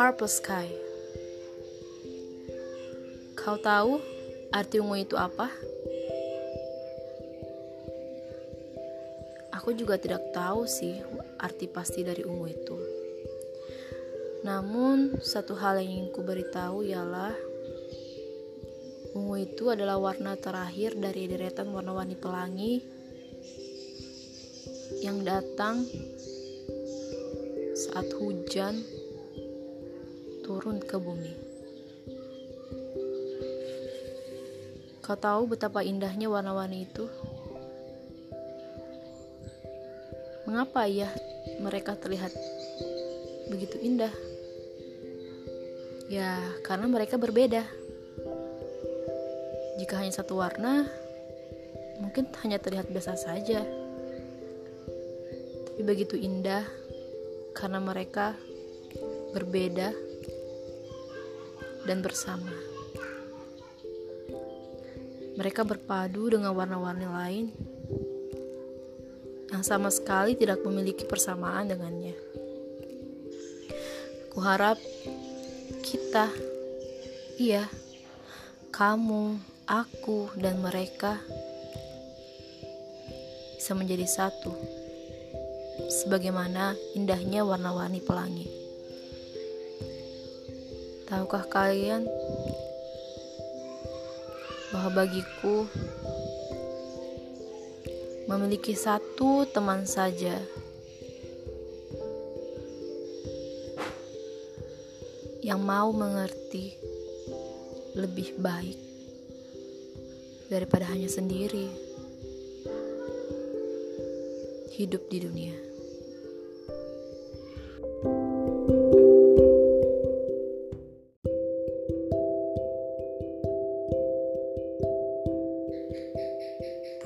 Purple Sky. Kau tahu arti ungu itu apa? Aku juga tidak tahu sih arti pasti dari ungu itu. Namun, satu hal yang ingin ku beritahu ialah ungu itu adalah warna terakhir dari deretan warna-warni pelangi yang datang saat hujan turun ke bumi. Kau tahu betapa indahnya warna-warni itu? Mengapa ya mereka terlihat begitu indah? Ya, karena mereka berbeda. Jika hanya satu warna, mungkin hanya terlihat biasa saja. Tapi begitu indah karena mereka berbeda dan bersama. Mereka berpadu dengan warna-warni lain yang sama sekali tidak memiliki persamaan dengannya. Kuharap kita, iya, kamu, aku, dan mereka bisa menjadi satu, sebagaimana indahnya warna-warni pelangi. Tahukah kalian bahwa bagiku memiliki satu teman saja yang mau mengerti lebih baik daripada hanya sendiri hidup di dunia.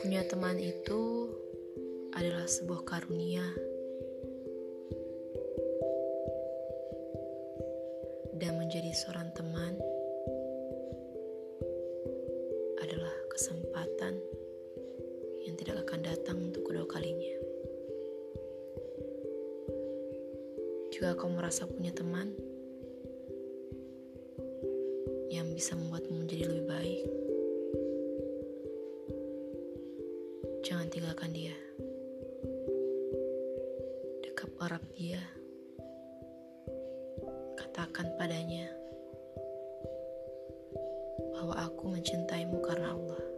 Punya teman itu adalah sebuah karunia. dan menjadi seorang teman adalah kesempatan yang tidak akan datang untuk kedua kalinya. Jika kau merasa punya teman yang bisa membuatmu menjadi lebih baik, jangan tinggalkan dia. Dekap erat dia katakan padanya bahwa aku mencintaimu karena Allah.